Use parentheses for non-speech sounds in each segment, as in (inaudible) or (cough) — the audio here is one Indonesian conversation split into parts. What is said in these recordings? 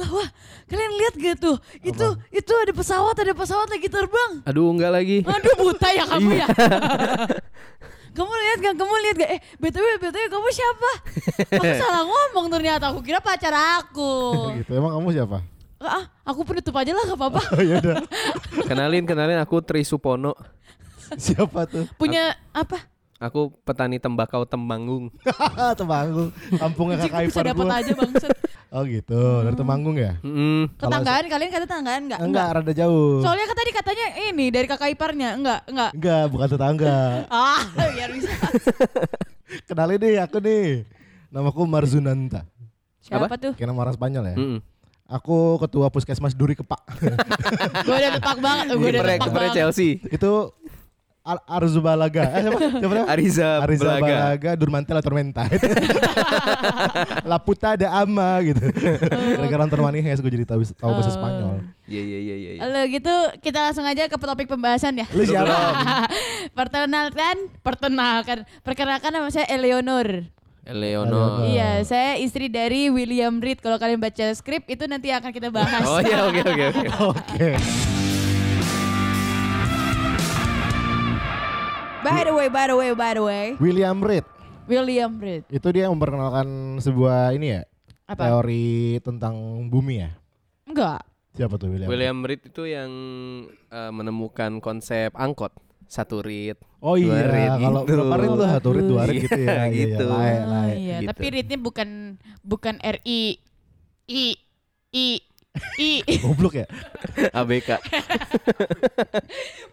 wah wah kalian lihat gak tuh itu itu ada pesawat ada pesawat lagi terbang Aduh enggak lagi. aduh buta ya kamu Iya. ya (laughs) kamu lihat gak kamu lihat gak eh btw btw kamu siapa aku (laughs) salah ngomong ternyata aku kira pacar aku (laughs) gitu. Emang kamu siapa? ah aku penutup aja lah gak apa-apa Oh ya udah. Kenalin kenalin aku Tri Supono. siapa tuh? punya apa Aku petani tembakau Temanggung. (laughs) Temanggung. Kampungnya kakak bisa ipar dapat aja bangsat (laughs) Oh gitu, dari Temanggung ya? Mm. tetanggaan kalian kata tetanggaan enggak Enggak, rada jauh. soalnya kan tadi katanya ini dari kakak iparnya enggak enggak Enggak, bukan tetangga. (laughs) ah biar bisa Kenalin nih aku nih. Namaku Marzunanta. siapa tuh Kayak nama orang Spanyol ya. Mm-mm. Aku ketua puskesmas Duri Kepak. gue udah tepak banget gue udah tepak kipernya banget Chelsea. Itu Ar Arzubalaga. Eh, siapa? Ariza, Ariza Belaga. Balaga Durmantela Tormenta. (laughs) La puta de ama gitu. Gara-gara nonton Money Heist gue jadi tahu tahu bahasa Spanyol. Iya iya iya iya. Lalu gitu kita langsung aja ke topik pembahasan ya. Lu siapa? (laughs) Perkenalkan, perkenalkan, perkenalkan nama saya Eleonor. Eleonor. Iya, saya istri dari William Reed. Kalau kalian baca skrip itu nanti akan kita bahas. Oh iya oke oke oke. (laughs) Oke. By the way, by the way, by the way, William Reed. William Reed. Itu dia yang memperkenalkan sebuah ini ya. Apa? Teori tentang bumi ya. Enggak. Siapa tuh William? William Reed itu yang eh, menemukan konsep angkot satu rit. Oh iya, kalau gitu. berapa rit tuh satu rit dua rit Iya, gitu ya. Iya, gitu. Iya, Oh, lae. iya, gitu. tapi Reednya bukan bukan R I I I I Goblok ya. ABK.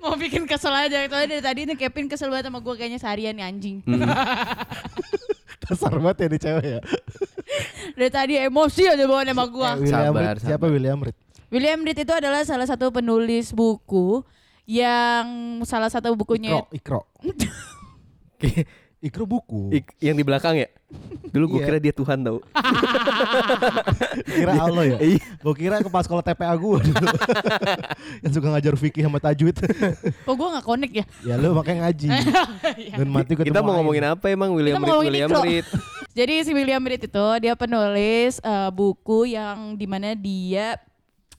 mau bikin kesel aja. Soalnya dari tadi nih Kevin kesel banget sama gue kayaknya seharian nih anjing. Hmm. (laughs) Kasar banget ya di cewek ya. Dari tadi emosi aja bawa sama gue. Eh, William Sabar, Reed. Siapa sabar. William Reed? William Reed itu adalah salah satu penulis buku yang salah satu bukunya Ikro, Ikro. (laughs) Ikro buku. Ik- yang di belakang ya? Dulu gue Iya. kira dia Tuhan tau. (laughs) kira Allah ya? Iya. Gue kira kepala sekolah TPA gue dulu. (laughs) yang suka ngajar fikih sama tajwid. kok gue gak connect ya ya lu makanya ngaji. (laughs) Dan mati ketemu Kita mau ngomongin apa emang William Kita mau Reed? William. Reed. jadi si William Reed itu dia penulis eh, buku yang di mana dia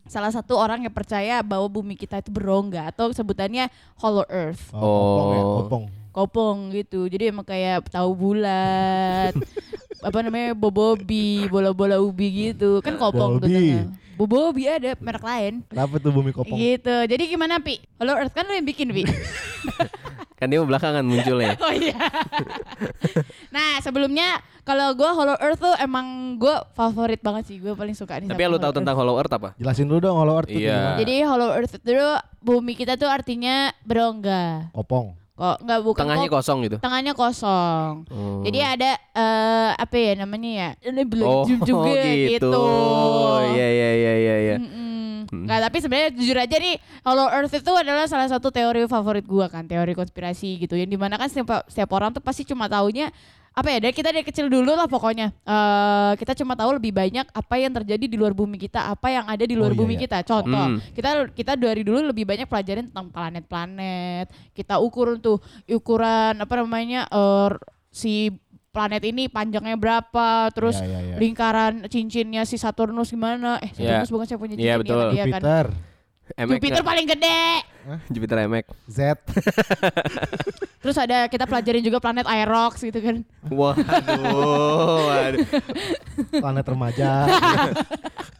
salah satu orang yang percaya bahwa bumi kita itu berongga atau sebutannya hollow earth Oh, kopong ya, Oh. kopong. Kopong gitu jadi emang kayak tahu bulat (laughs) apa namanya bobobi bola-bola ubi gitu kan kopong tuh bobobi ada merek lain Kenapa tuh bumi kopong? gitu jadi gimana pi hollow earth kan lu yang bikin pi (laughs) Kan dia belakangan munculnya. (laughs) Oh iya. nah sebelumnya kalau gue Hollow Earth tuh emang gue favorit banget sih gue paling suka nih. Tapi lu tahu tentang Hollow Earth apa? Jelasin dulu dong Hollow Earth itu Iya. Jadi Hollow Earth itu bumi kita tuh artinya berongga. Kopong. Kok nggak bukan Tengahnya kok- kosong gitu. Tengahnya kosong. Oh. Jadi ada eh apa ya namanya ya? Ini belum Oh, juga (laughs) gitu. gitu. Iya iya iya iya iya. Mm-mm. Nggak, tapi sebenarnya jujur aja nih Hollow Earth itu adalah salah satu teori favorit gua kan, teori konspirasi gitu. Yang di mana kan setiap, setiap orang tuh pasti cuma taunya apa ya? Dari kita dari kecil dulu lah pokoknya. Eh kita cuma tahu lebih banyak apa yang terjadi di luar bumi kita, apa yang ada di luar Oh, iya, bumi iya. kita. Contoh, Hmm. kita kita dari dulu lebih banyak pelajarin tentang planet-planet. Kita ukur tuh ukuran apa namanya eh si planet ini panjangnya berapa, terus Iya, iya, iya. lingkaran cincinnya si Saturnus gimana? Eh. Saturnus bukan saya punya Iya, cincin betul. ya, iya kan? Jupiter. Emek Jupiter nggak? paling gede. Jupiter Emek. Z. (laughs) Terus ada kita pelajarin juga planet Aerox gitu kan. Waduh, waduh. Planet remaja. (laughs)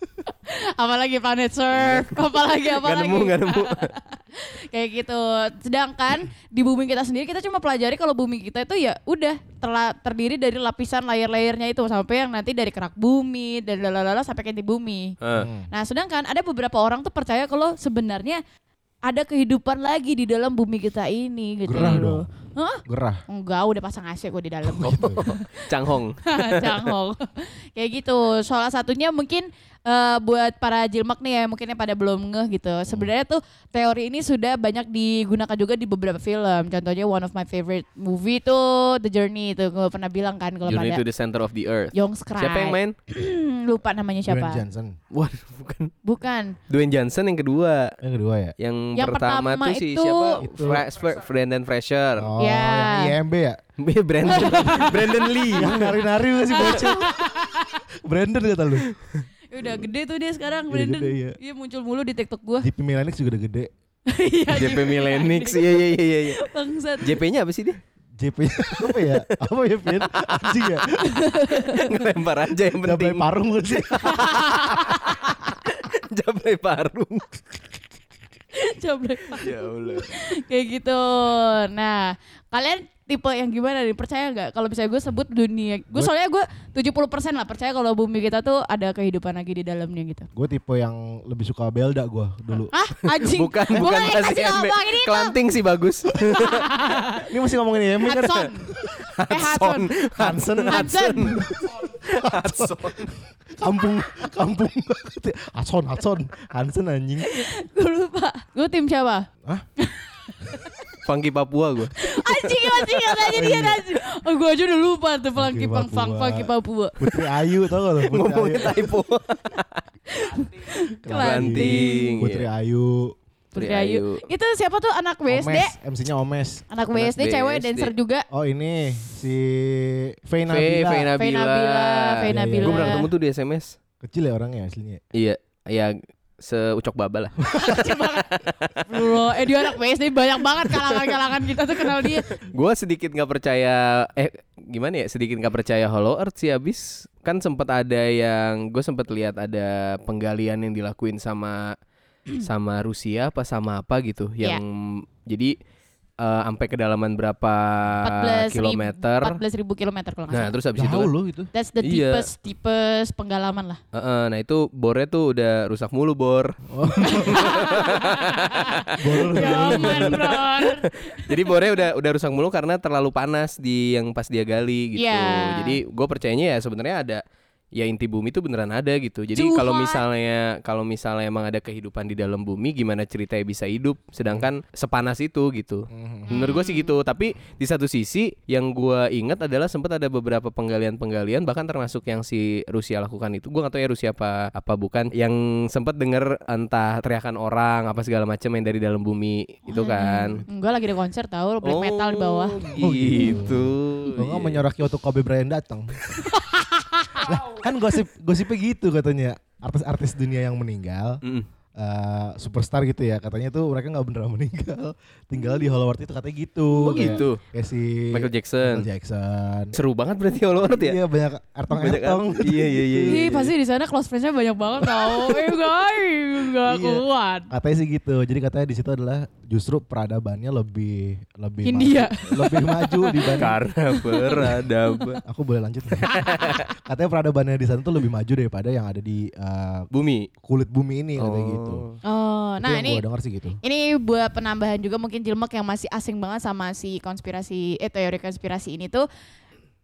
Apalagi planet surf, apalagi Gak apalagi. nemu, gak nemu. (laughs) Kayak gitu. Sedangkan di bumi kita sendiri kita cuma pelajari kalau bumi kita itu ya udah terla- terdiri dari lapisan layer-layernya itu sampai yang nanti dari kerak bumi dan lalala sampai ke inti bumi. Eh, Nah, sedangkan ada beberapa orang tuh percaya kalau sebenarnya ada kehidupan lagi di dalam bumi kita ini gitu Gerah loh. dong. Hah? Gerah. Enggak, udah pasang AC gue di dalam. (laughs) Changhong. (laughs) Canghong. Kayak gitu. Salah satunya mungkin eh, buat para jilmak nih ya, mungkin yang pada belum ngeh gitu. Sebenarnya tuh teori ini sudah banyak digunakan juga di beberapa film. Contohnya one of my favorite movie tuh The Journey itu gue pernah bilang kan kalau Journey pada to the center of the earth. Young Sky. Siapa yang main? Lupa namanya siapa. Dwayne Johnson. Waduh, bukan. Bukan. Dwayne Johnson yang kedua. Yang kedua ya. Yang, Yang pertama, pertama tuh si itu- siapa? Itu- Fra- Brandon Fraser. Oh, Ya. yang IMB ya. (laughs) Brandon (laughs) Brandon Lee. Yang nari-nari lu sih bocil. (laughs) Brandon kata lu. Udah gede tuh dia sekarang Brandon. gede, iya. Iya muncul mulu di TikTok gua. JP Milanix juga udah gede. Iya. JP Milenix. Iya iya iya iya. Bangsat. JP-nya apa sih dia? JP apa ya? Apa ya, Vin? Anjing ya? (laughs) Ngelempar aja yang penting. parung lu sih. (laughs) Jablay parung. (laughs) Coba ya Allah. kayak gitu. Nah, kalian tipe yang gimana nih? Percaya nggak kalau misalnya gue sebut dunia, gue Gua- soalnya gue 70% lah percaya kalau bumi kita tuh ada kehidupan lagi di dalamnya gitu. Gue tipe yang lebih suka Belda gue dulu. Ah, anjing. Bukan Gua bukan lagi kasih ini. Kelanting sih bagus. (laughs) Ini masih ngomongin IMB kan? Hudson. Eh Hudson. Hansen, Hudson. Hudson. (laughs) kampung, kampung. Hudson, Hudson, Hansen anjing. gue lupa. Gue tim siapa? Hah? (laughs) Funky Papua gue. Anjing, anjing katanya dia anjing. Oh, gue aja udah lupa tuh Funky Funky Pang Fang Papua. Funky Papua. Putri Ayu tau gak lo? Ngomongin typo. (laughs) Kelanting. Putri iya. Ayu. Putri Ayu. Itu siapa tuh anak WSD? MC-nya Omes. Anak WSD cewek BSD. dancer juga. Oh ini si. Faye Nabila. Faye Nabila, Faye Iya. Nabila. Gue pernah ketemu tuh di SMS. Kecil ya orangnya aslinya. Iya, ya seucok baba lah. (laughs) Bro, eh dia anak WSD banyak banget kalangan-kalangan kita tuh kenal dia. Gue sedikit nggak percaya, eh gimana ya? Sedikit nggak percaya Hollow Earth sih abis kan sempat ada yang gue sempat lihat ada penggalian yang dilakuin sama (clears throat) sama Rusia apa sama apa gitu Iya. yang jadi eh, sampai kedalaman berapa 14 kilometer. 14 ribu kilometer kalau nggak Nah salah. terus habis itu Jauh kan, loh itu. That's the Iya. deepest, deepest penggalaman lah. eh, eh, nah itu bornya tuh udah rusak mulu bor. (laughs) Jaman, bro. Jadi bornya udah udah rusak mulu karena terlalu panas di yang pas dia gali gitu. Iya. Jadi gue percayanya ya sebenarnya ada ya inti bumi itu beneran ada gitu. Jadi kalau misalnya kalau misalnya emang ada kehidupan di dalam bumi gimana ceritanya bisa hidup sedangkan sepanas itu gitu. Menurut gue sih gitu. Tapi di satu sisi yang gue ingat adalah sempat ada beberapa penggalian-penggalian bahkan termasuk yang si Rusia lakukan itu. Gue gak tahu ya Rusia apa apa bukan yang sempat denger entah teriakan orang apa segala macam yang dari dalam bumi itu kan. Enggak lagi ada konser tahu black metal di bawah. Oh gitu. Gue nggak Iya. menyoraki waktu Kobe Bryant datang. (laughs) lah, kan gosip gosipnya gitu katanya artis-artis dunia yang meninggal Mm. Eh, superstar gitu ya katanya tuh mereka nggak beneran meninggal tinggal di Hollow Earth itu katanya gitu Oh Kayak- gitu. kayak si Michael Jackson. Michael Jackson Seru banget berarti Hollow Earth ya. iya banyak ertong Banyak ertong Iya iya iya. Ih, iya. pasti di sana close friends-nya banyak banget tau. (laughs) Eh, guys, enggak Iya. kuat. katanya sih gitu jadi katanya di situ adalah justru peradabannya lebih lebih India. maju, lebih maju (laughs) dibanding Karena peradaban (laughs) aku boleh lanjut nggak? katanya peradabannya di sana tuh lebih maju daripada yang ada di eh, bumi. kulit bumi ini katanya gitu Oh, Itu nah ini gua sih gitu ini buat penambahan juga mungkin Jilmek yang masih asing banget sama si konspirasi eh teori konspirasi ini tuh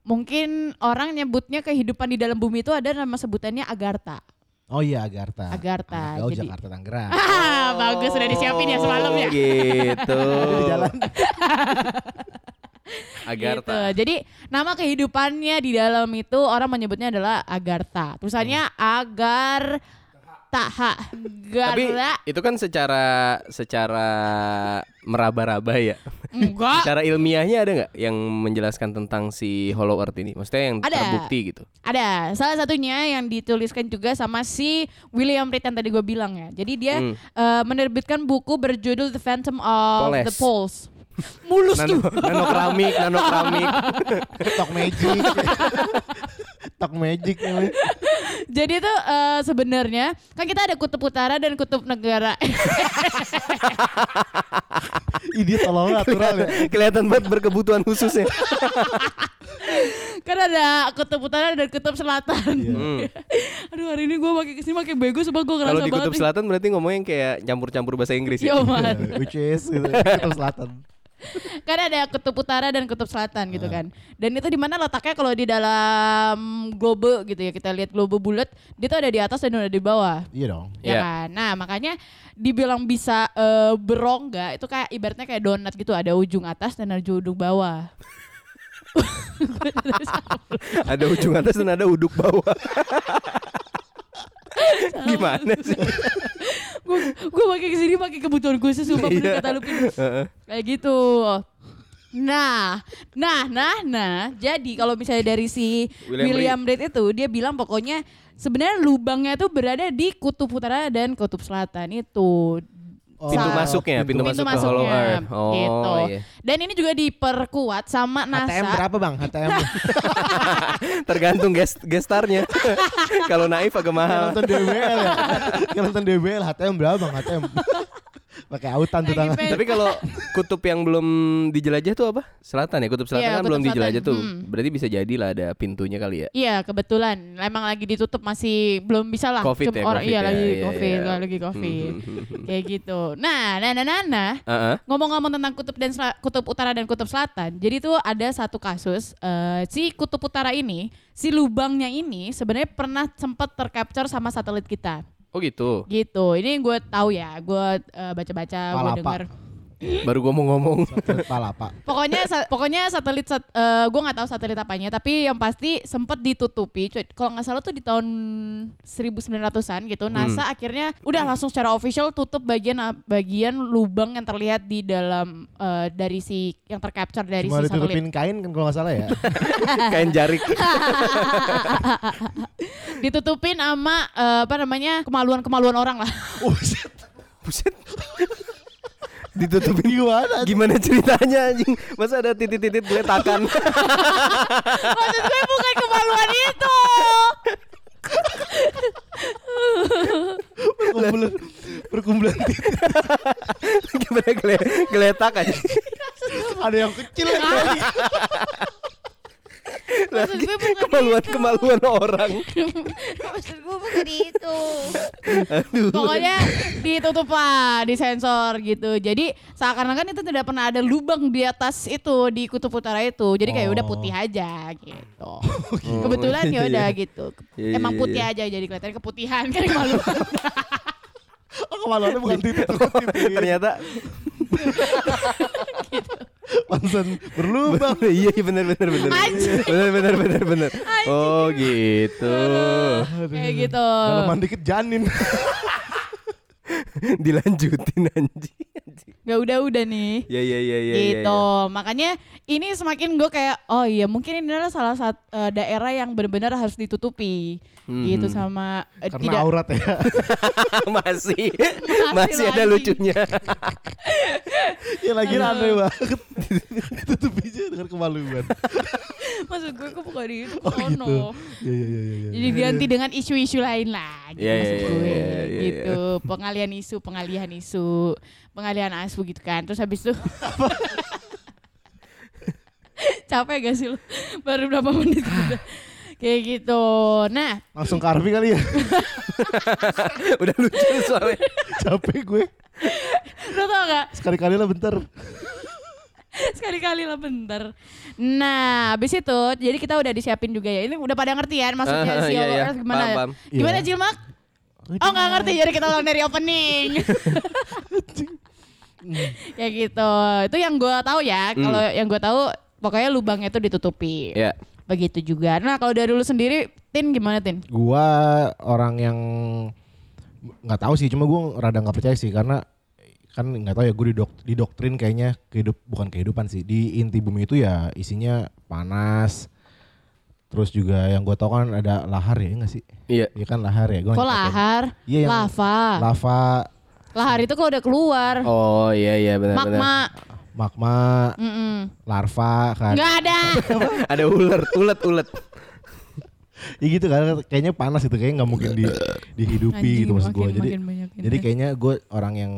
mungkin orang nyebutnya kehidupan di dalam bumi itu ada nama sebutannya Agartha. oh iya Agartha Agartha. Anak gaul Jadi Jakarta Tangerang Ah, (laughs) bagus sudah disiapin ya semalam ya. Oh, Gitu. (laughs) di jalan (laughs) Agartha. Gitu. Jadi nama kehidupannya di dalam itu orang menyebutnya adalah Agartha. Tulisannya agar taha. Tapi Garla. itu kan secara secara meraba-raba ya. Enggak. (laughs) Secara ilmiahnya ada nggak yang menjelaskan tentang si Hollow Earth ini? Maksudnya yang Ada. terbukti gitu. Ada salah satunya yang dituliskan juga sama si William Reed yang tadi gue bilang ya. Jadi dia Hmm. eh, menerbitkan buku berjudul The Phantom of Poles. the Poles. (laughs) Mulus Nano, tuh. nano keramik, nano keramik. (laughs) Talk Magic (laughs) Talk Magic. Jadi itu eh, sebenarnya kan kita ada kutub utara dan kutub negara. Dia tolong natural ya Kelihatan banget berkebutuhan khusus ya. kan ada kutub utara dan kutub selatan. Iya. Hmm. Aduh hari ini gue pakai ke sini pakai bego sebab gue ngerasa Kalau di Kutub nih. Selatan berarti ngomongnya kayak campur-campur bahasa Inggris ya. Yo man. Which is gitu, Kutub Selatan (laughs) kan ada kutub utara dan kutub selatan gitu kan. Dan itu di mana letaknya kalau di dalam globe gitu ya. Kita lihat globe bulat, dia tuh ada di atas dan ada di bawah. Iya dong Ya Iya. kan? Nah, makanya dibilang bisa eh, berongga itu kayak ibaratnya kayak donat gitu, ada ujung atas dan ada ujung bawah. (laughs) Ada ujung atas dan ada uduk bawah. (laughs) (laughs) Gimana sih? gue gue pakai ke sini pakai kebutuhan khusus sumpah bener Iya. kata. Heeh. Kayak gitu. Nah, nah, nah, nah. Jadi kalau misalnya dari si William William, Reed itu dia bilang pokoknya sebenarnya lubangnya tuh berada di kutub utara dan kutub selatan itu. Pintu Sa- masuknya, pintu, Pintu masuk ke Hollow masuknya, Earth. Oh, gitu. iya. Dan ini juga diperkuat sama NASA. HTM berapa bang? HTM (laughs) (laughs) Tergantung guest gestarnya. (laughs) Kalau naif agak mahal. nonton DBL ya nonton DBL HTM berapa bang? HTM Pakai autan tuh tangan Tapi kalau kutub yang belum dijelajah tuh apa? Selatan ya, kutub selatan Iya, kan kutub belum selatan. dijelajah tuh. Hmm. Berarti bisa jadilah ada pintunya kali ya. Iya kebetulan emang lagi ditutup masih belum bisa lah. Covid Cuma ya, orang Covid iya ya, lagi iya, covid, iya. lagi covid. Hmm. Kayak gitu. Nah, nah, nah, nah, nah. Heeh. Ngomong-ngomong tentang kutub dan kutub utara dan kutub selatan. Jadi tuh ada satu kasus eh, si kutub utara ini, si lubangnya ini sebenarnya pernah sempat tercapture sama satelit kita. Oh gitu. Gitu. Ini gue tahu ya, gue eh, baca-baca, gue dengar. Baru gua mau ngomong. Satelit palapa Pokoknya sa- pokoknya satelit sat, eh, gue nggak tahu satelit apanya, tapi yang pasti sempat ditutupi. Cuy, Kalau nggak salah tuh di tahun 1900-an gitu, NASA akhirnya udah langsung secara official tutup bagian bagian lubang yang terlihat di dalam eh, dari si yang tercapture dari Cuma si satelit. ditutupin kain kan kalau nggak salah ya (laughs) Kain jarik. (laughs) Ditutupin sama eh, apa namanya kemaluan-kemaluan orang lah. Buset Buset. Ditutupin Gimana Gimana ceritanya anjing? Masa ada titit-titit geletakan? (laughs) Maksud gue bukan kemaluan itu. Perkumpulan Perkumpulan titik Gimana gele geletak aja? Ada yang kecil lagi (laughs) (laughs) Maksud gue bukan Kemaluan-kemaluan orang. Maksud gue bukan itu. Pokoknya ditutup lah, disensor gitu. Jadi seakan-akan itu tidak pernah ada lubang di atas itu di kutub utara itu. Jadi kayak udah Oh. putih aja (laughs) gitu. Kebetulan ya udah gitu. Iya, iya, Emang iya, putih iya. aja jadi kelihatan keputihan kan kemaluan. Oh kemaluannya bukan titik. (laughs) Ternyata Pantesan berlubang (laughs) iya iya benar benar benar. Benar benar benar benar. Oh gitu. Kayak gitu. Dalaman dikit janin (laughs) Dilanjutin anjing. (laughs) Gak udah-udah nih. Ya ya ya ya. gitu. Makanya ini semakin gue kayak oh iya mungkin ini adalah salah satu eh, daerah yang benar-benar harus ditutupi Hmm. gitu sama eh, Karena tidak aurat ya (laughs) (laughs) masih masih ada lagi. lucunya. Ya lagi aneh banget Tutup aja dengan kemaluan maksud gue kok bukan di itu Oh sono. gitu Ya ya ya ya, ya. Jadi ganti dengan isu-isu lain lah gitu Iya, maksud iya, gue iya, iya, gitu. Pengalihan isu, pengalihan isu, pengalihan asu gitu kan. Terus habis itu (laughs) Capek gak sih lu? Baru berapa menit gitu. (laughs) Kayak gitu. Nah, Langsung ke Arfi kali ya (laughs) Udah lucu soalnya. Capek gue lo tau gak? Sekali-kali lah bentar Sekali-kali lah bentar. Nah, habis itu jadi kita udah disiapin juga ya. Ini udah pada ngerti ya maksudnya Ah, si iya, iya. Gimana? Paham, paham. Gimana Iya. Jilmak? Oh nggak ngerti jadi kita ulang dari opening. (laughs) ya gitu. Itu yang gue tahu ya. Kalau yang gue tahu pokoknya lubangnya itu ditutupi. Ya. Begitu juga. Nah kalau dari lu sendiri, Tin gimana Tin? Gua orang yang nggak tahu sih, cuma gue rada nggak percaya sih karena kan nggak tahu ya gue didok didoktrin kayaknya kehidup bukan kehidupan sih di inti bumi itu ya isinya panas terus juga yang gue tahu kan ada lahar ya nggak sih Iya. Iya kan lahar ya gue Kok lahar? Iya, yang- Lava. lava Lahar itu kalau udah keluar. Oh iya iya benar benar. Magma. magma Mm-mm. larva kan Nggak ada. (laughs) Ada ular, ulet ulet. ya gitu kan kayaknya panas itu kayaknya nggak mungkin di dihidupi Anjing, gitu maksud gue jadi jadi kayaknya gue orang yang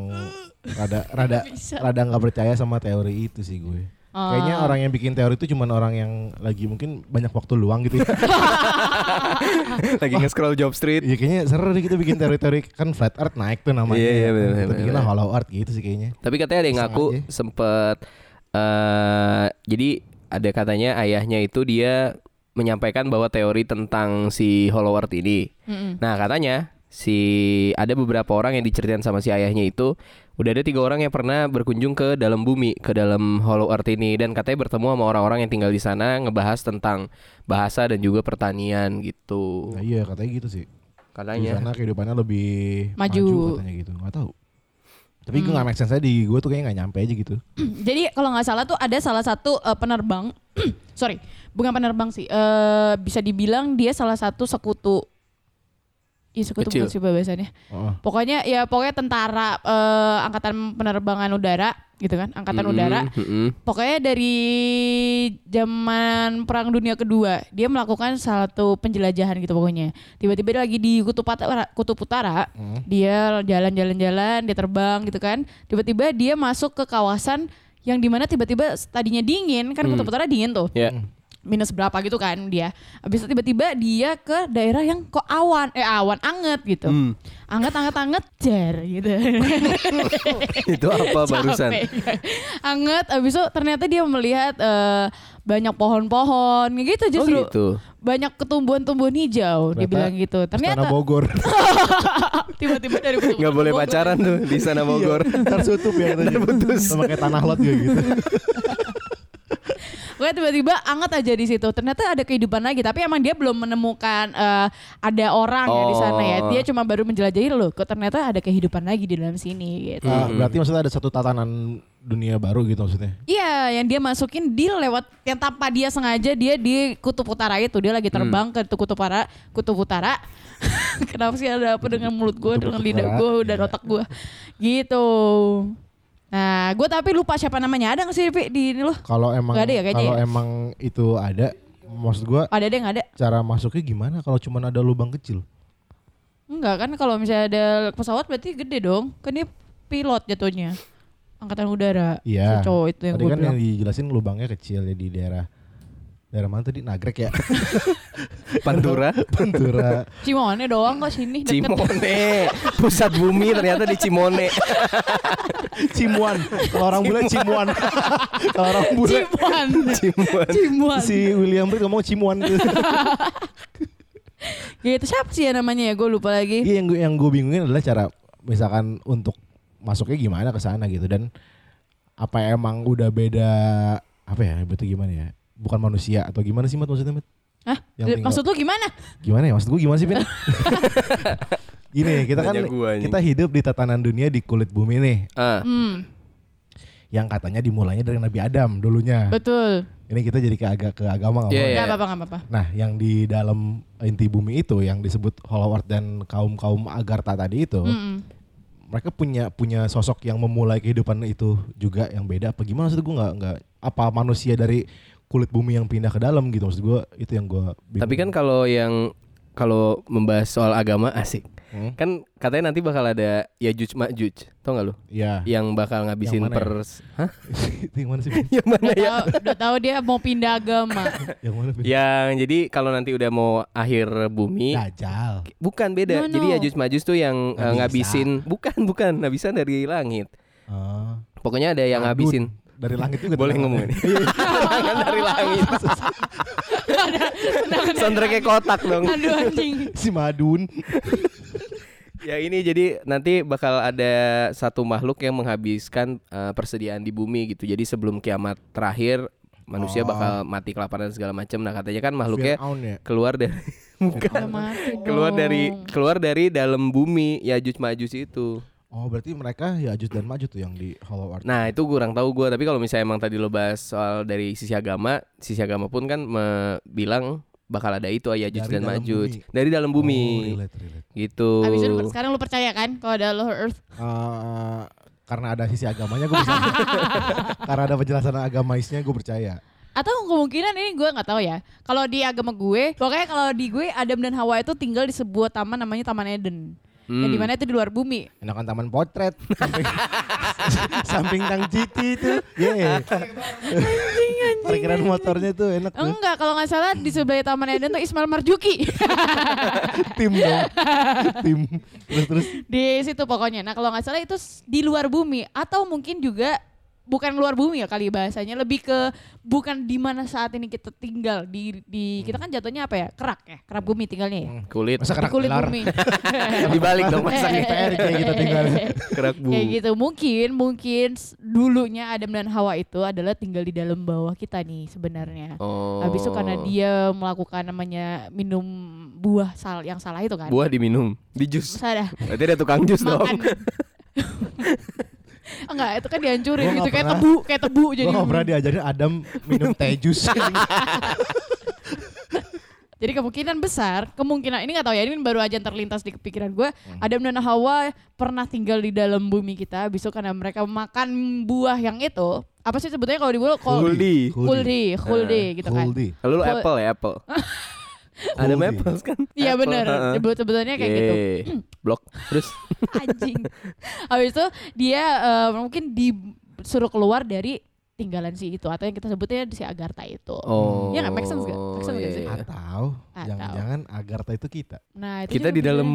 rada rada rada nggak percaya sama teori itu sih gue Oh. kayaknya orang yang bikin teori itu cuman orang yang lagi mungkin banyak waktu luang gitu ya (laughs) Lagi nge-scroll job street. Iya kayaknya seru deh kita bikin teori-teori kan flat earth naik tuh namanya Iya, iya, bener, kita hollow earth gitu sih kayaknya Tapi katanya ada yang ngaku aja. sempet eh jadi ada katanya ayahnya itu dia menyampaikan bahwa teori tentang si Hollow Earth ini. Mm-mm. Nah katanya si ada beberapa orang yang diceritain sama si ayahnya itu udah ada tiga orang yang pernah berkunjung ke dalam bumi ke dalam Hollow Earth ini. Dan katanya bertemu sama orang-orang yang tinggal di sana ngebahas tentang bahasa dan juga pertanian gitu. Nah, iya katanya gitu sih. Di katanya sana kehidupannya lebih Maju. katanya gitu. Nggak tahu. Tapi gue nggak make sense aja di gue tuh kayaknya nggak nyampe aja gitu. (clears throat) Jadi kalau nggak salah tuh ada salah satu eh, penerbang, (clears throat) sorry, bukan penerbang sih, eh bisa dibilang dia salah satu sekutu. Iya sekutu Kecil. bukan sih bahasannya. Oh. Pokoknya ya pokoknya tentara eh, angkatan penerbangan udara gitu kan, angkatan Mm-mm, udara. mm-mm. Pokoknya dari zaman Perang Dunia Kedua dia melakukan satu penjelajahan gitu pokoknya. Tiba-tiba dia lagi di kutub utara, kutub utara Hmm. dia jalan-jalan-jalan, dia terbang gitu kan. Tiba-tiba dia masuk ke kawasan yang di mana tiba-tiba tadinya dingin kan kutub utara dingin tuh Ya. Minus berapa gitu kan dia. Habis itu tiba-tiba dia ke daerah yang kok awan eh awan anget gitu. Hmm. Anget anget anget jar gitu. (laughs) Itu apa (laughs) barusan? Capek. Anget habis itu ternyata dia melihat eh, banyak pohon-pohon gitu Oh justru. gitu. Banyak ketumbuhan-tumbuhan hijau dia Ternyata bilang gitu. Istana Ternyata Bogor. (laughs) tiba-tiba dari Nggak boleh Bogor. pacaran tuh di sana Bogor. Ntar tutup ya katanya. Sama kayak tanah lot juga gitu. Pokoknya tiba-tiba anget aja di situ. Ternyata ada kehidupan lagi, tapi emang dia belum menemukan eh, ada orang ya di sana ya. Oh. Dia cuma baru menjelajahi loh, kok ternyata ada kehidupan lagi di dalam sini gitu. Ah, berarti maksudnya ada satu tatanan dunia baru gitu maksudnya. Iya, yang dia masukin dia lewat yang tanpa dia sengaja dia di kutub utara itu dia lagi terbang ke kutub utara, kutub utara. (laughs) Kenapa sih ada apa dengan mulut gue, dengan lidah gue dan iya. otak gue, gitu. Nah, gue tapi lupa siapa namanya ada nggak sih Pi, di ini loh? Kalau emang ada ya kayaknya kalau ya? emang itu ada maksud gua Ada deh nggak ada? cara masuknya gimana kalau cuma ada lubang kecil? Enggak kan kalau misalnya ada pesawat berarti gede dong. Kan dia pilot jatuhnya. Angkatan udara. Iya. Si cowok itu yang Tadi gue kan bilang. yang dijelasin lubangnya kecil ya di daerah daerah mana tadi Nagrek ya (laughs) Pantura, (laughs) Pantura Cimone doang kok sini deket. Cimone, pusat bumi ternyata di Cimone. (laughs) Cimuan kalau orang bule Cimuan kalau orang bule Cimuan. Cimuan. Cimuan. si William Reed ngomong Cimuan gitu. Gitu siapa sih ya namanya ya? Gue lupa lagi. Iya yang gue yang gue bingungin adalah cara misalkan untuk masuknya gimana ke sana gitu dan apa emang udah beda apa ya berarti gimana ya bukan manusia atau gimana sih Mat maksudnya Mat? Hah? Yang tinggal- Maksud lu gimana? Gimana ya maksud gue gimana sih Pin? (laughs) Gini kita kan kita hidup di tatanan dunia di kulit bumi nih Ah, Hmm, yang katanya dimulainya dari Nabi Adam dulunya. betul. Ini kita jadi ke, aga, ke agama nggak Iya, apa-apa. iya. Gak apa-apa, gak apa-apa. Nah, yang di dalam inti bumi itu yang disebut Hollow Earth dan kaum-kaum Agartha tadi itu, Mm-mm. mereka punya punya sosok yang memulai kehidupan itu juga yang beda apa gimana maksud gue nggak nggak apa manusia dari kulit bumi yang pindah ke dalam gitu maksud gue itu yang gue tapi kan kalau yang kalau membahas soal agama asik. Hmm? Kan katanya nanti bakal ada Yajuj Majuj. Tau gak lu? ya Yang bakal ngabisin Yang mana ya? per Hah? (laughs) yang mana sih Yang mana Udah ya? tahu, udah tahu dia mau pindah agama. (laughs) yang mana Pin? Yang jadi kalau nanti udah mau akhir bumi Dajjal Bukan beda. No, no. Jadi Yajuj Majuj tuh yang bisa. ngabisin bukan bukan ngabisin dari langit. Ah. Pokoknya ada yang Adun. ngabisin. Dari langit juga Boleh ngomong ini. Tendangan dari langit. (laughs) Soundtracknya kotak dong. (laughs) Aduh anjing. si Madun Ya ini jadi nanti bakal ada satu makhluk yang menghabiskan eh, persediaan di bumi gitu. Jadi sebelum kiamat terakhir manusia Oh. bakal mati kelaparan segala macam. Nah katanya kan makhluknya ya keluar dari (laughs) mati keluar dari keluar dari dalam bumi Yajuj Majuj itu. Oh berarti mereka ya Ajus dan Majus tuh yang di Hollow Earth Nah itu kurang tahu gue tapi kalau misalnya emang tadi lo bahas soal dari sisi agama, sisi agama pun kan me- bilang bakal ada itu Yajuj Dari dan bumi. dari dalam Oh, bumi relate, relate. gitu. Abis itu sekarang lu percaya kan kalau ada Lower Earth? Eh, karena ada sisi agamanya gue bisa (laughs) karena ada penjelasan agamaisnya gue percaya Atau kemungkinan ini gue nggak tahu ya. Kalau di agama gue, pokoknya kalau di gue Adam dan Hawa itu tinggal di sebuah taman namanya Taman Eden. Yang Hmm. di mana itu di luar bumi. enakan taman potret. Samping, samping tang citi itu. Ye. Parkiran motornya tuh enak tuh. Enggak, kalau nggak salah di sebelah Taman Eden tuh Ismail Marjuki. (laughs) tim dong. Tim. Terus terus. Di situ pokoknya. Nah kalau nggak salah itu di luar bumi. Atau mungkin juga bukan luar bumi ya kali bahasanya lebih ke bukan di mana saat ini kita tinggal. Di di kita kan jatuhnya apa ya? Kerak ya? Kerak bumi tinggalnya ya? Kulit. Masa di kerak kulit bumi. (laughs) Dibalik dong (laughs) masa masaknya KPR kayak kita tinggal. Kerak bumi. kayak gitu. Mungkin mungkin dulunya Adam dan Hawa itu adalah tinggal di dalam bawah kita nih sebenarnya. Oh. habis itu karena dia melakukan namanya minum buah sal yang salah itu kan? Buah diminum, di jus. Ada? Berarti ada tukang jus dong. (laughs) enggak itu kan dihancurin Gua gitu kayak tebu, kayak tebu jadi. gak pernah diajarin Adam minum teh jus. (laughs) Jadi kemungkinan besar, kemungkinan ini nggak tahu ya, ini baru aja terlintas di kepikiran gue. Hmm. Adam dan Hawa pernah tinggal di dalam bumi kita, itu karena mereka makan buah yang itu. Apa sih sebetulnya kalau di bulu? Huldi. Huldi, huldi gitu kan. Huldi. Lalu Hul- Apple ya Apple. (laughs) Ada Huldi. Maple kan? Iya. Sebut- sebetulnya kayak gitu. (clears throat) Blok. Terus Anjing. Habis itu dia eh, mungkin disuruh keluar dari tinggalan si itu atau yang kita sebutnya si Agartha itu. Oh. Iya nggak? Make sense nggak? Make sense nggak iya, sih? iya. Atau jangan-jangan Agartha itu kita. Nah, itu Kita di dalam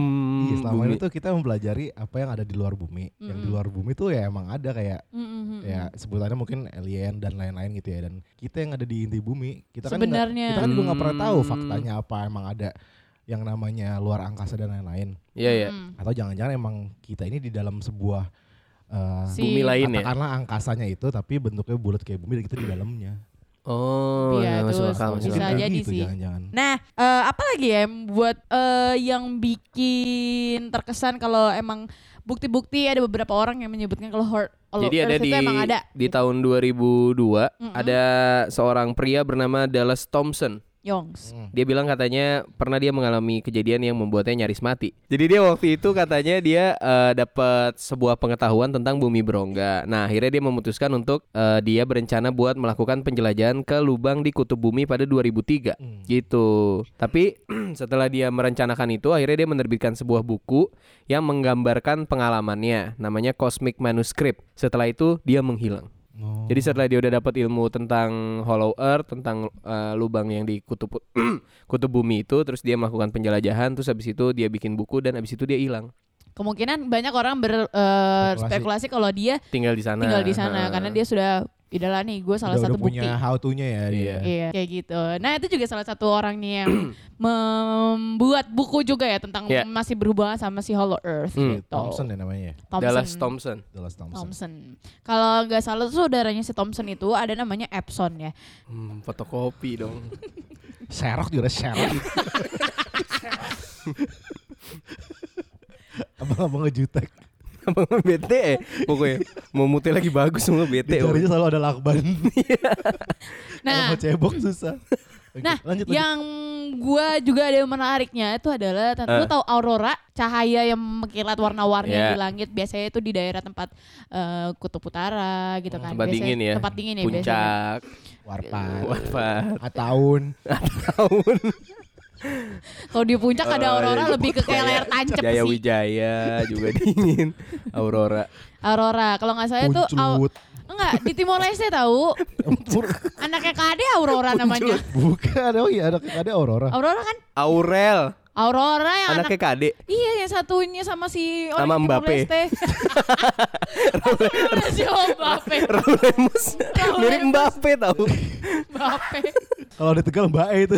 Iya selama bumi. ini tuh kita mempelajari apa yang ada di luar bumi. Yang di luar bumi tuh ya emang ada kayak Mm, mm, mm, ya mm. sebutannya mungkin alien dan lain-lain gitu ya. Dan kita yang ada di inti bumi, kita kan Sebenarnya. kita kan juga nggak pernah tahu Hmm. faktanya apa emang ada yang namanya luar angkasa dan lain-lain. Iya ya. Mm. Atau jangan-jangan emang kita ini di dalam sebuah eh, Si- Bumi lain ya. katakanlah angkasanya itu tapi bentuknya bulat kayak bumi dan kita di dalamnya. Oh, Iya, ya, masuk terus akal, masuk bisa akal. jadi gitu, sih. Jangan-jangan. Nah, eh, apa lagi ya yang buat eh, yang bikin terkesan kalau emang bukti-bukti ada beberapa orang yang menyebutkan kalau Hor- kalau Jadi ada di emang ada. di tahun 2002 Mm-mm. ada seorang pria bernama Dallas Thompson. Yongs. Dia bilang katanya pernah dia mengalami kejadian yang membuatnya nyaris mati. Jadi dia waktu itu katanya dia eh, dapat sebuah pengetahuan tentang bumi berongga. Nah akhirnya dia memutuskan untuk eh, dia berencana buat melakukan penjelajahan ke lubang di kutub bumi pada 2003 Hmm. gitu. Tapi (clears throat) setelah dia merencanakan itu akhirnya dia menerbitkan sebuah buku yang menggambarkan pengalamannya. Namanya Cosmic Manuscript. Setelah itu dia menghilang. Oh. Jadi setelah dia udah dapat ilmu tentang Hollow Earth, tentang eh, lubang yang di kutub (clears throat) kutub bumi itu, terus dia melakukan penjelajahan, terus habis itu dia bikin buku dan habis itu dia hilang, Kemungkinan banyak orang berspekulasi kalau dia tinggal di sana. tinggal di sana Heeh. karena dia sudah idola nih gue salah udah, satu udah bukti. punya how to-nya ya dia. Iya. Iya, kayak gitu. Nah, itu juga salah satu orangnya yang (clears throat) membuat buku juga ya tentang Iya. masih berhubungan sama si Hollow Earth Hmm. gitu. Thompson ya namanya. Thompson. Dallas Thompson. Dallas Thompson. Thompson. Kalau nggak salah tuh saudaranya si Thompson itu ada namanya Epson ya. Hmm, fotokopi dong. (laughs) Serok juga serok. (laughs) Abang-abang ngejutek. Abang bete ya, pokoknya mau mutil lagi bagus semua bete. Di jarinya selalu ada lakban. (laughs) Kalau Nah, mau cebok susah. Oke, nah lanjut, lanjut. yang gua juga ada yang menariknya itu adalah Eh. lu tahu aurora cahaya yang mengkilat warna-warni Iya. di langit biasanya itu di daerah tempat eh, kutub utara gitu kan. Tempat Biasanya- dingin ya. Tempat dingin ya biasanya. Puncak. Warpat. Warpat. Ataun. (laughs) Tahun. Kalau di puncak ada Oh, aurora iya. lebih ke kayak layar tancap Jaya sih. Wijaya juga (laughs) dingin. Aurora. Aurora. Kalau nggak tuh au- Puncut. enggak di Timor Leste tahu. Anaknya Kade Aurora namanya. Bukan, oh iya ada ada Aurora. Aurora kan Aurel. Aurora yang anak Anaknya Kade. Iya yang satunya sama si orang Sama Mbappe. (laughs) Mbappe. Raul Mirip. Mbappe tau. Mbappe. Kalau di Tegal Mbak E itu.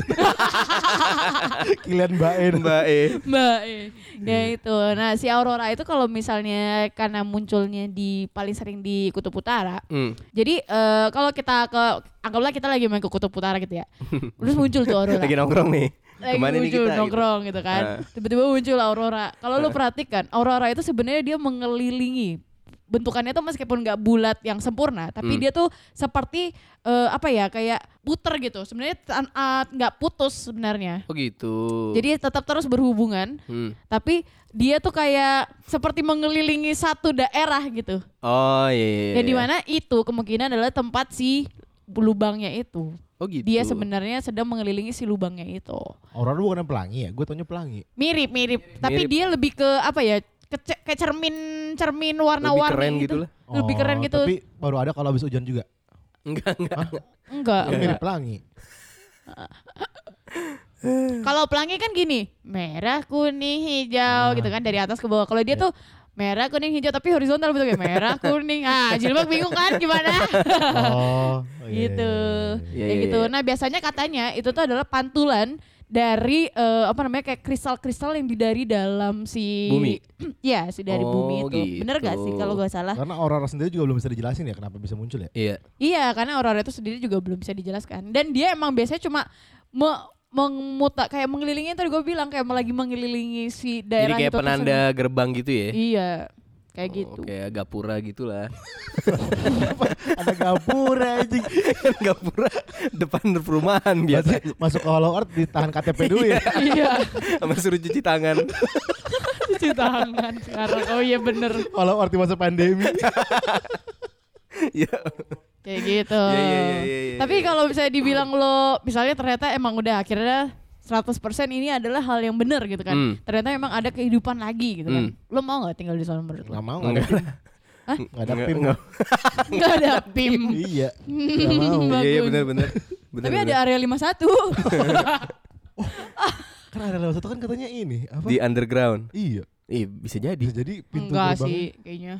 (laughs) Kilian Mbak E. Mbak E. Mbak eh. Ya itu. Nah si Aurora itu kalau misalnya karena munculnya di paling sering di Kutub Utara. Hmm. Jadi eh, kalau kita ke anggaplah kita lagi main ke Kutub Utara gitu ya. (laughs) Terus muncul tuh Aurora. Lagi nongkrong nih. Lagi Ke mana nih muncul kita? nongkrong gitu, kan. Ah. Tiba-tiba muncul Aurora. Kalau lu perhatikan, Aurora itu sebenarnya dia mengelilingi bentukannya tuh meskipun nggak bulat yang sempurna, tapi Hmm. dia tuh seperti eh, apa ya kayak puter gitu. Sebenarnya ah, nggak putus sebenarnya. Oh gitu. Jadi tetap terus berhubungan, Hmm. tapi dia tuh kayak seperti mengelilingi satu daerah gitu. Oh iya. iya, Dan iya. di mana itu kemungkinan adalah tempat si lubangnya itu. Oh gitu. Dia sebenarnya sedang mengelilingi si lubangnya itu. Aurora bukan pelangi ya? Gue taunya pelangi. Mirip, mirip. Tapi Mirip. dia lebih ke apa ya? Ke, kayak cermin cermin Lebih warna-warni keren gitu. gitu lah. Lebih keren Oh, gitu. Tapi baru ada kalau habis hujan juga. Enggak, enggak. Enggak, Kan enggak. mirip pelangi. Kalau pelangi kan gini, merah, kuning, hijau Ah. gitu kan dari atas ke bawah. Kalau dia tuh merah, kuning, hijau tapi horizontal bentuknya merah, kuning. Ah, Jilbab bingung kan gimana? Oh, (laughs) iya, gitu. Iya, Kayak iya, gitu. iya. Nah, biasanya katanya itu tuh adalah pantulan dari eh, apa namanya kayak kristal-kristal yang di dari dalam si Bumi? (clears throat) Iya, si dari Oh, bumi itu. Bener gak sih gitu. kalau gak salah? Karena Aurora sendiri juga belum bisa dijelasin ya kenapa bisa muncul ya. Iya. Iya, karena aurora itu sendiri juga belum bisa dijelaskan. Dan dia emang biasanya cuma me memuta kayak mengelilingi tadi gue bilang kayak lagi mengelilingi si Jadi daerah kayak itu penanda gerbang gitu ya. tersebut. Iya. kayak Oh, gitu. Kayak gapura gitulah. (laughs) Ada gapura anjing. (laughs) Gapura depan perumahan biasa. masuk ke Hollow Earth ditahan KTP dulu ya. (laughs) Iya, Sama suruh cuci tangan. cuci tangan sekarang. Oh iya bener. Hollow Earth di masa pandemi. Iya. Kayak gitu. Iya, iya, iya, iya, iya, Tapi iya. kalau misalnya dibilang lo, misalnya ternyata emang udah akhirnya 100% ini adalah hal yang benar gitu kan. Hmm. Ternyata emang ada kehidupan lagi gitu kan. Hmm. Lo mau gak tinggal di sana menurut lo? Enggak mau enggak ada. Hah? Enggak ada Nggak- PIM. nggak. (laughs) Gak ada PIM. (laughs) Iya. Enggak mau. Bagus. Iya iya benar benar. Benar. Tapi ada area 51. (laughs) Kan ada lewat satu kan katanya ini apa? di underground. Iya. Ih, bisa jadi. Bisa jadi pintu Enggak sih kayaknya.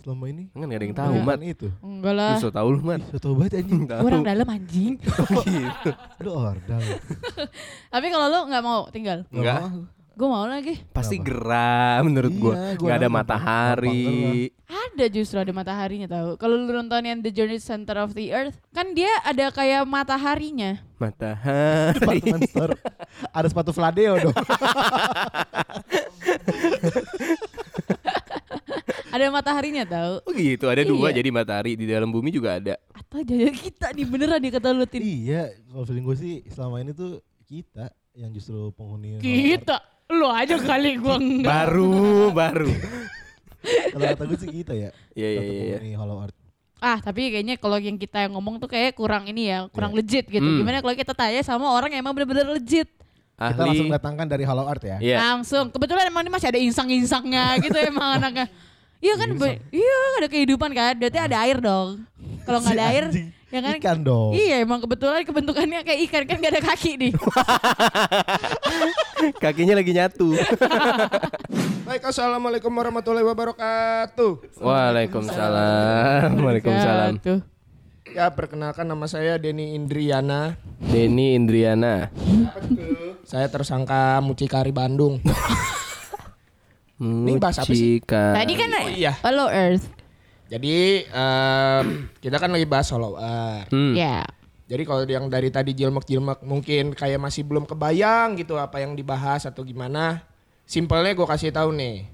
Selama ini. Kan gak ada yang tahu, Enggak. Mat. Itu. Enggak Lu lah. so tau lu, Mat. Tau banget anjing. Tahu. Orang dalam anjing. (laughs) Gitu. Lu ordal. (laughs) Tapi kalau lo nggak mau tinggal, Enggak. gue mau lagi. Pasti Kenapa? geram menurut Iya, gua. gua Gak ada matahari. Ada justru ada mataharinya tahu. Kalau lu nonton yang The Journey Center of the Earth, kan dia ada kayak mataharinya. Matahari. Store. Ada sepatu Fladeo dong. (laughs) Ada mataharinya tahu. Oh gitu, ada dua Iya. jadi matahari di dalam bumi juga ada. Atau jadi kita nih beneran nih kata lu Tin. iya, kalau feeling gue sih selama ini tuh kita yang justru penghuni. Kita. Lu aja kali gua enggak. Baru, baru. Kalau kata gue sih kita ya. Iya iya Satu iya. penghuni Hollow Earth. Ah, tapi kayaknya kalau yang kita yang ngomong tuh kayak kurang ini ya, kurang legit gitu. Hmm. Gimana kalau kita tanya sama orang yang emang bener-bener legit? Kita langsung Ahli. datangkan dari Hollow Earth ya. Iya. Langsung. Kebetulan emang ini masih ada insang-insangnya gitu emang anaknya. Iya kan. Be- iya ada kehidupan kan, berarti ada air dong. Kalau nggak (laughs) ada air, anjing. ya kan? Ikan dong. Iya emang kebetulan kebentukannya kayak ikan kan gak ada kaki nih. (laughs) Kakinya lagi nyatu. (laughs) Baik, assalamualaikum warahmatullahi wabarakatuh. Waalaikumsalam. Waalaikumsalam. Ya, perkenalkan nama saya Denny Indriana. Denny Indriana. Saya tersangka mucikari Bandung. Ini bahas apa sih? Tadi kan Oh, iya. Hello Earth. Jadi em, kita kan lagi bahas Hollow Earth. Hmm. Ya. Jadi kalau yang dari tadi jilmek-jilmek mungkin kayak masih belum kebayang gitu apa yang dibahas atau gimana. Simpelnya gue kasih tahu nih.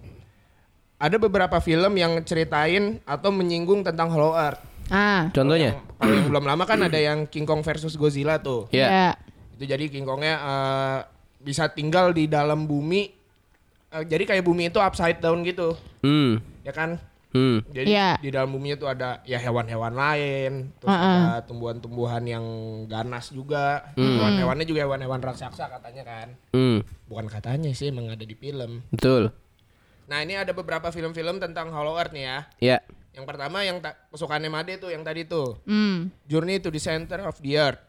Ada beberapa film yang ceritain atau menyinggung tentang Hollow Earth. Ah. Contohnya? Kalau yang belum lama kan ada yang King Kong versus Godzilla tuh. Ya. Ya. Itu jadi King Kongnya eh, bisa tinggal di dalam bumi. Eh, jadi kayak bumi itu upside down gitu, Hmm. ya kan? Hmm. Jadi Iya. di dalam bumi itu ada ya hewan-hewan lain, terus Heeh. ada tumbuhan-tumbuhan yang ganas juga. Hewan-hewannya juga hewan-hewan raksasa katanya kan. Hmm. Bukan katanya sih, emang ada di film. Betul. Nah ini ada beberapa film-film tentang Hollow Earth nih ya. Ya. Yang pertama yang ta- kesukaannya Made tuh yang tadi tuh, Hmm. Journey to the Center of the Earth.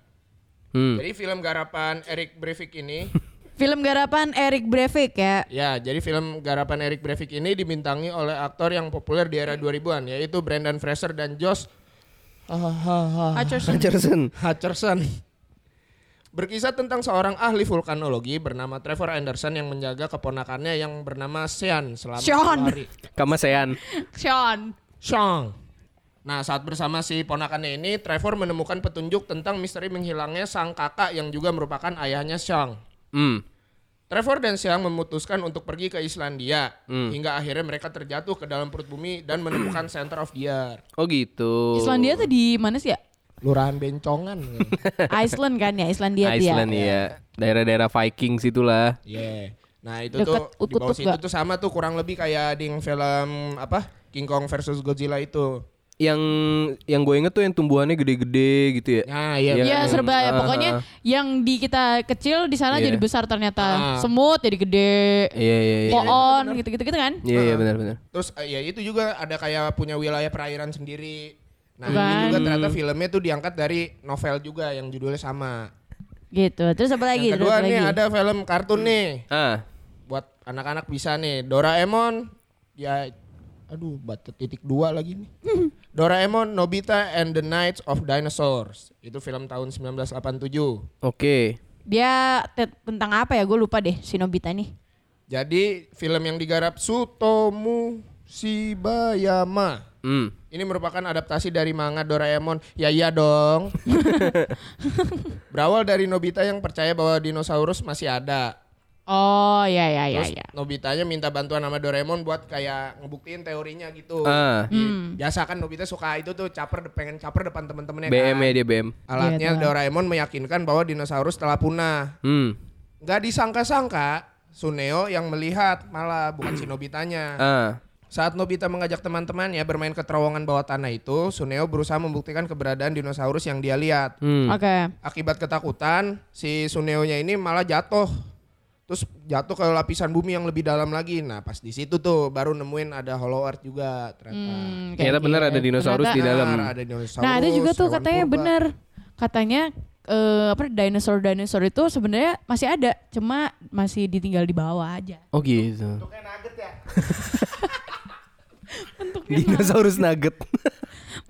Hmm. Jadi film garapan Eric Breivik ini (laughs) Film garapan Eric Breivik ya. Ya, jadi film garapan Eric Breivik ini dibintangi oleh aktor yang populer di era 2000-an yaitu Brendan Fraser dan Josh Hutcherson. Hutcherson. Hutcherson. Berkisah tentang seorang ahli vulkanologi bernama Trevor Anderson yang menjaga keponakannya yang bernama Sean selama Sean. 10 hari. Kamasean. Sean. Sean. Nah, saat bersama si ponakannya ini, Trevor menemukan petunjuk tentang misteri menghilangnya sang kakak yang juga merupakan ayahnya Sean. Hmm. Trevor dan Siang memutuskan untuk pergi ke Islandia Hmm. hingga akhirnya mereka terjatuh ke dalam perut bumi dan menemukan (clears throat) Center of the Earth. Oh gitu. Islandia tuh di mana sih ya? Lurahan Bencongan. (laughs) Iceland kan ya, Islandia tuh ya. Iceland ya. Daerah-daerah Vikings itulah. Iya. Nah, itu Deket tuh di bawah situ gak? tuh sama tuh kurang lebih kayak di film apa? King Kong versus Godzilla itu. Yang yang gue inget tuh yang tumbuhannya gede-gede gitu ya. Nah, iya. Iya. Iya serba ya. Ah, Pokoknya ah. yang di kita kecil di sana Iya. jadi besar ternyata. Ah. Semut jadi gede. Iya iya iya. Pohon gitu-gitu gitu kan. Iya iya benar-benar. Terus eh, ya itu juga ada kayak punya wilayah perairan sendiri. Nah, Kan. ini juga ternyata filmnya tuh diangkat dari novel juga yang judulnya sama. Gitu. Terus apa lagi? Yang Terus kedua nih lagi? ada film kartun nih. Ah. buat anak-anak bisa nih Doraemon ya aduh batu titik dua lagi nih (laughs) Doraemon Nobita and the Knights of Dinosaurs itu film tahun 1987 Oke. Dia te- tentang apa ya? Gue lupa deh si Nobita nih. jadi film yang digarap Sutomu Shibayama Hmm. ini merupakan adaptasi dari manga Doraemon ya iya dong (laughs) berawal dari Nobita yang percaya bahwa dinosaurus masih ada Oh ya ya ya Terus ya. Nobitanya minta bantuan sama Doraemon buat kayak ngebuktiin teorinya gitu. Di- Hmm. Biasa kan Nobita suka itu tuh caper pengen caper depan temen-temennya BM kan. ya dia BM. Alatnya Iya, tuh. Doraemon meyakinkan bahwa dinosaurus telah punah. Hmm. Nggak disangka-sangka Suneo yang melihat malah bukan si Nobitanya. Ah. Saat Nobita mengajak teman-temannya bermain ke terowongan bawah tanah itu, Suneo berusaha membuktikan keberadaan dinosaurus yang dia lihat. Hmm. Oke. Akibat ketakutan, si Suneo-nya ini malah jatuh. Terus jatuh ke lapisan bumi yang lebih dalam lagi. Nah, pas di situ tuh baru nemuin ada Hollow Earth juga ternyata. Hmm, Ternyata kayak benar gitu. ada dinosaurus di Ternyata- dalam. Benar, ada dinosaurus. Nah ada juga tuh katanya benar. Katanya eh, apa dinosaur dinosaur itu sebenarnya masih ada, cuma masih ditinggal di bawah aja. Oh gitu. Bentuknya nugget ya. (laughs) Dinosaurus nugget.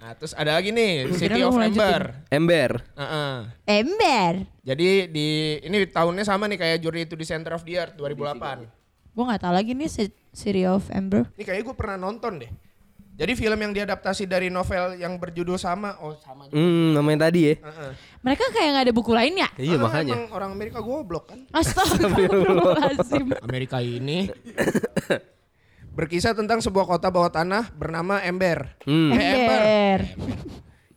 Nah, terus ada lagi nih City of. Ember. Ember. Heeh. Ember. Jadi di ini tahunnya sama nih kayak Journey to the Center of the Earth 2008. Gue nggak tahu lagi nih City of Ember. Ini kayaknya gue pernah nonton deh. Jadi film yang diadaptasi dari novel yang berjudul sama, oh sama juga. Hmm, namanya tadi ya. Heeh. Mereka kayak nggak ada buku lain ya? Iya makanya. emang orang Amerika goblok kan. Astagfirullahaladzim. Amerika ini (laughs) berkisah tentang sebuah kota bawah tanah bernama Ember. Hmm. Eh, Ember. Ember.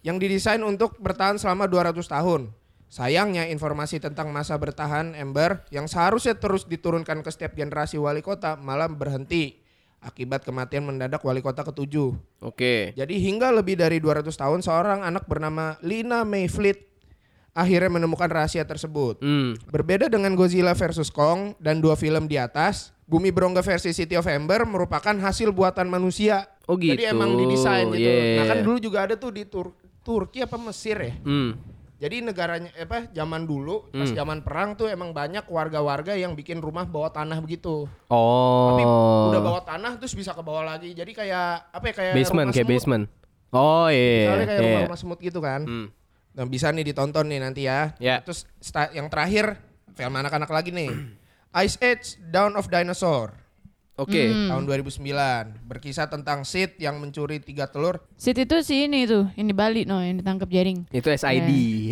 Yang didesain untuk bertahan selama 200 tahun. Sayangnya informasi tentang masa bertahan Ember yang seharusnya terus diturunkan ke setiap generasi wali kota malah berhenti akibat kematian mendadak wali kota ketujuh. Oke. Jadi hingga lebih dari 200 tahun seorang anak bernama Lina Mayfleet akhirnya menemukan rahasia tersebut. Hmm. Berbeda dengan Godzilla versus Kong dan dua film di atas, Bumi Berongga versi City of Ember merupakan hasil buatan manusia. Oh Jadi gitu. emang didesain gitu. Iya. Nah kan dulu juga ada tuh di Tur- Turki apa Mesir ya. Hmm. Jadi negaranya apa zaman dulu pas Hmm. zaman perang tuh emang banyak warga-warga yang bikin rumah bawah tanah begitu. Oh. Tapi udah bawah tanah terus bisa ke bawah lagi. Jadi kayak apa ya kayak basement rumah kayak semut. basement. Oh iya. Misalnya kayak iya. rumah-rumah semut gitu kan. Hmm. Nah bisa nih ditonton nih nanti ya. Ya. Terus yang terakhir film anak-anak lagi nih. Ice Age Dawn of Dinosaur Oke. Hmm. tahun 2009 berkisah tentang Sid yang mencuri tiga telur. Sid itu si ini tuh, yang di Bali no, yang ditangkap jaring. Itu SID,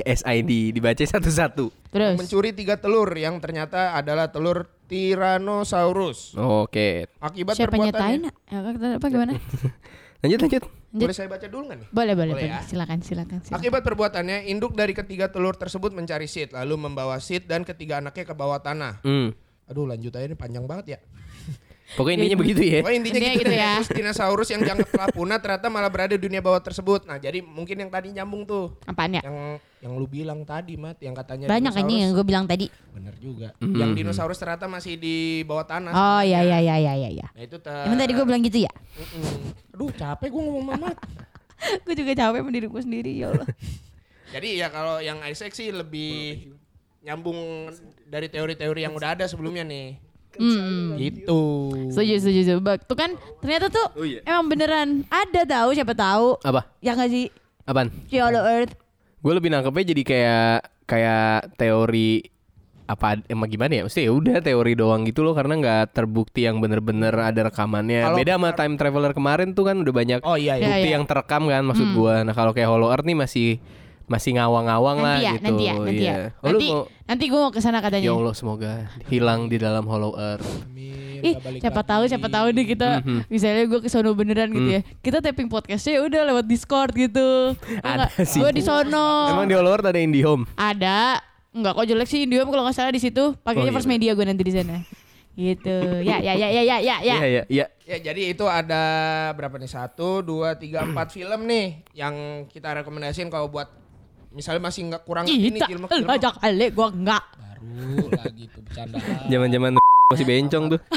SID dibaca satu-satu. Terus. Mencuri tiga telur yang ternyata adalah telur Tyrannosaurus. Oke. Akibat Siapa perbuatannya. nyatain? Ya, apa gimana? (laughs) Lanjut lanjut. Boleh saya baca dulu nggak nih? boleh, boleh, Boleh boleh. ya? Silakan, silakan, silakan. Akibat perbuatannya, induk dari ketiga telur tersebut mencari Sid, lalu membawa Sid dan ketiga anaknya ke bawah tanah. Hmm. Aduh lanjut aja ini panjang banget ya. (laughs) Pokoknya intinya begitu ya. Pokoknya intinya Intinya gitu, gitu deh. ya. Terus dinosaurus yang dianggap telah punah ternyata malah berada di dunia bawah tersebut. Nah jadi mungkin yang tadi nyambung tuh. Apaan ya? Yang yang lu bilang tadi Mat, yang katanya Banyak anjing yang gue bilang tadi. Bener juga. Hmm. Yang dinosaurus ternyata masih di bawah tanah. Oh iya iya iya iya iya. Nah itu ter... Emang tadi gue bilang gitu ya? Mm-mm. Aduh capek gue ngomong Mamat. (laughs) gue juga capek sama diriku sendiri ya Allah. (laughs) Jadi ya kalau yang Isaac sih lebih nyambung dari teori-teori yang udah ada sebelumnya nih. Hmm. Gitu. Setuju, setuju, setuju. Tuh kan ternyata tuh Oh, iya. emang beneran ada tahu siapa tahu. Apa? Ya nggak sih? Apaan? Si Hollow Earth. Gue lebih nangkepnya jadi kayak kayak teori apa emang gimana ya? Mesti ya udah teori doang gitu loh karena nggak terbukti yang bener-bener ada rekamannya. Kalau Beda sama time traveler kemarin tuh kan udah banyak Oh iya Ya, iya. bukti ya. yang terekam kan maksud gua. Nah kalau kayak Hollow Earth nih masih masih ngawang-ngawang lah Nanti ya, gitu. nanti ya, nanti ya. Iya. Oh, Nanti, mau- nanti gue mau ke sana katanya. ya Allah semoga hilang di dalam Hollow Earth. Amin, Ih, siapa lagi. tahu siapa tahu nih kita Mhm. misalnya gue ke sono beneran gitu ya. Kita tapping podcastnya udah lewat Discord gitu. (laughs) Ada sih. Gue di sono. Emang di Hollow Earth ada IndiHome? Ada. Enggak kok jelek sih Indihome kalau nggak salah di situ. Pakainya Oh, iya, First Media gue nanti di sana. Gitu. Ya ya ya ya ya ya ya. Iya iya iya. Ya jadi itu ada berapa nih? Satu, dua, tiga, empat film nih yang kita rekomendasiin kalau buat misalnya masih nggak kurang ini Kita film ajak kali gue enggak. baru lagi tuh bercanda. Zaman-zaman masih bencong tuh. (laughs)